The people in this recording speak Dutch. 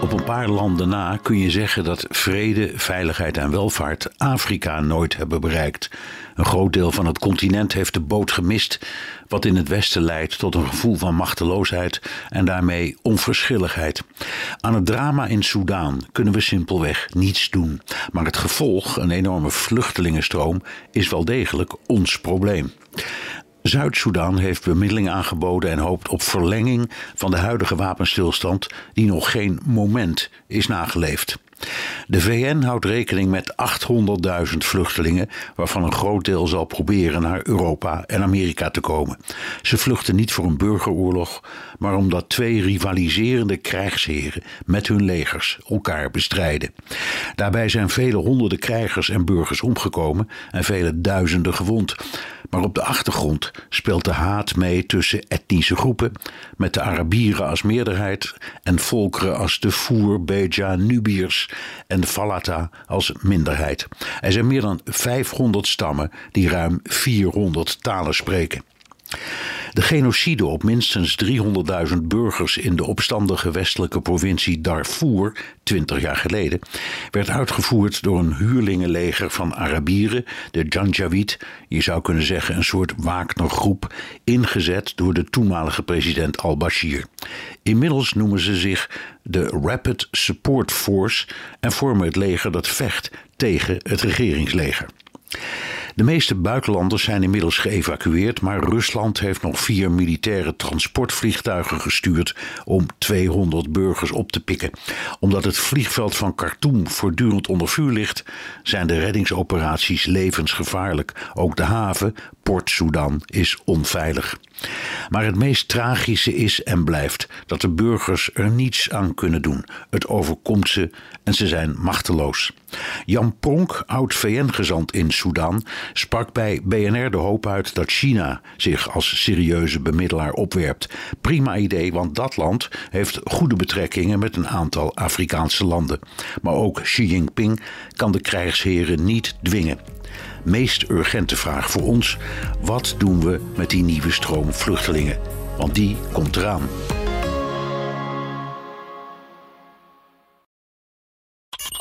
Op een paar landen na kun je zeggen dat vrede, veiligheid en welvaart Afrika nooit hebben bereikt. Een groot deel van het continent heeft de boot gemist, wat in het Westen leidt tot een gevoel van machteloosheid en daarmee onverschilligheid. Aan het drama in Soudaan kunnen we simpelweg niets doen. Maar het gevolg, een enorme vluchtelingenstroom, is wel degelijk ons probleem. Zuid-Soedan heeft bemiddeling aangeboden en hoopt op verlenging van de huidige wapenstilstand, die nog geen moment is nageleefd. De VN houdt rekening met 800.000 vluchtelingen, waarvan een groot deel zal proberen naar Europa en Amerika te komen. Ze vluchten niet voor een burgeroorlog, maar omdat twee rivaliserende krijgsheren met hun legers elkaar bestrijden. Daarbij zijn vele honderden krijgers en burgers omgekomen en vele duizenden gewond. Maar op de achtergrond speelt de haat mee tussen etnische groepen, met de Arabieren als meerderheid en volkeren als de Foer, Beja, Nubiërs en Falata als minderheid. Er zijn meer dan 500 stammen die ruim 400 talen spreken. De genocide op minstens 300.000 burgers in de opstandige westelijke provincie Darfur, 20 jaar geleden, werd uitgevoerd door een huurlingenleger van Arabieren, de Janjaweed, je zou kunnen zeggen een soort Wagnergroep, ingezet door de toenmalige president al-Bashir. Inmiddels noemen ze zich de Rapid Support Force en vormen het leger dat vecht tegen het regeringsleger. De meeste buitenlanders zijn inmiddels geëvacueerd, maar Rusland heeft nog vier militaire transportvliegtuigen gestuurd om 200 burgers op te pikken. Omdat het vliegveld van Khartoum voortdurend onder vuur ligt, zijn de reddingsoperaties levensgevaarlijk. Ook de haven, Port Sudan, is onveilig. Maar het meest tragische is en blijft dat de burgers er niets aan kunnen doen. Het overkomt ze en ze zijn machteloos. Jan Pronk, oud VN-gezant in Sudan, sprak bij BNR de hoop uit dat China zich als serieuze bemiddelaar opwerpt. Prima idee, want dat land heeft goede betrekkingen met een aantal Afrikaanse landen. Maar ook Xi Jinping kan de krijgsheren niet dwingen meest urgente vraag voor ons: wat doen we met die nieuwe stroom vluchtelingen? Want die komt eraan.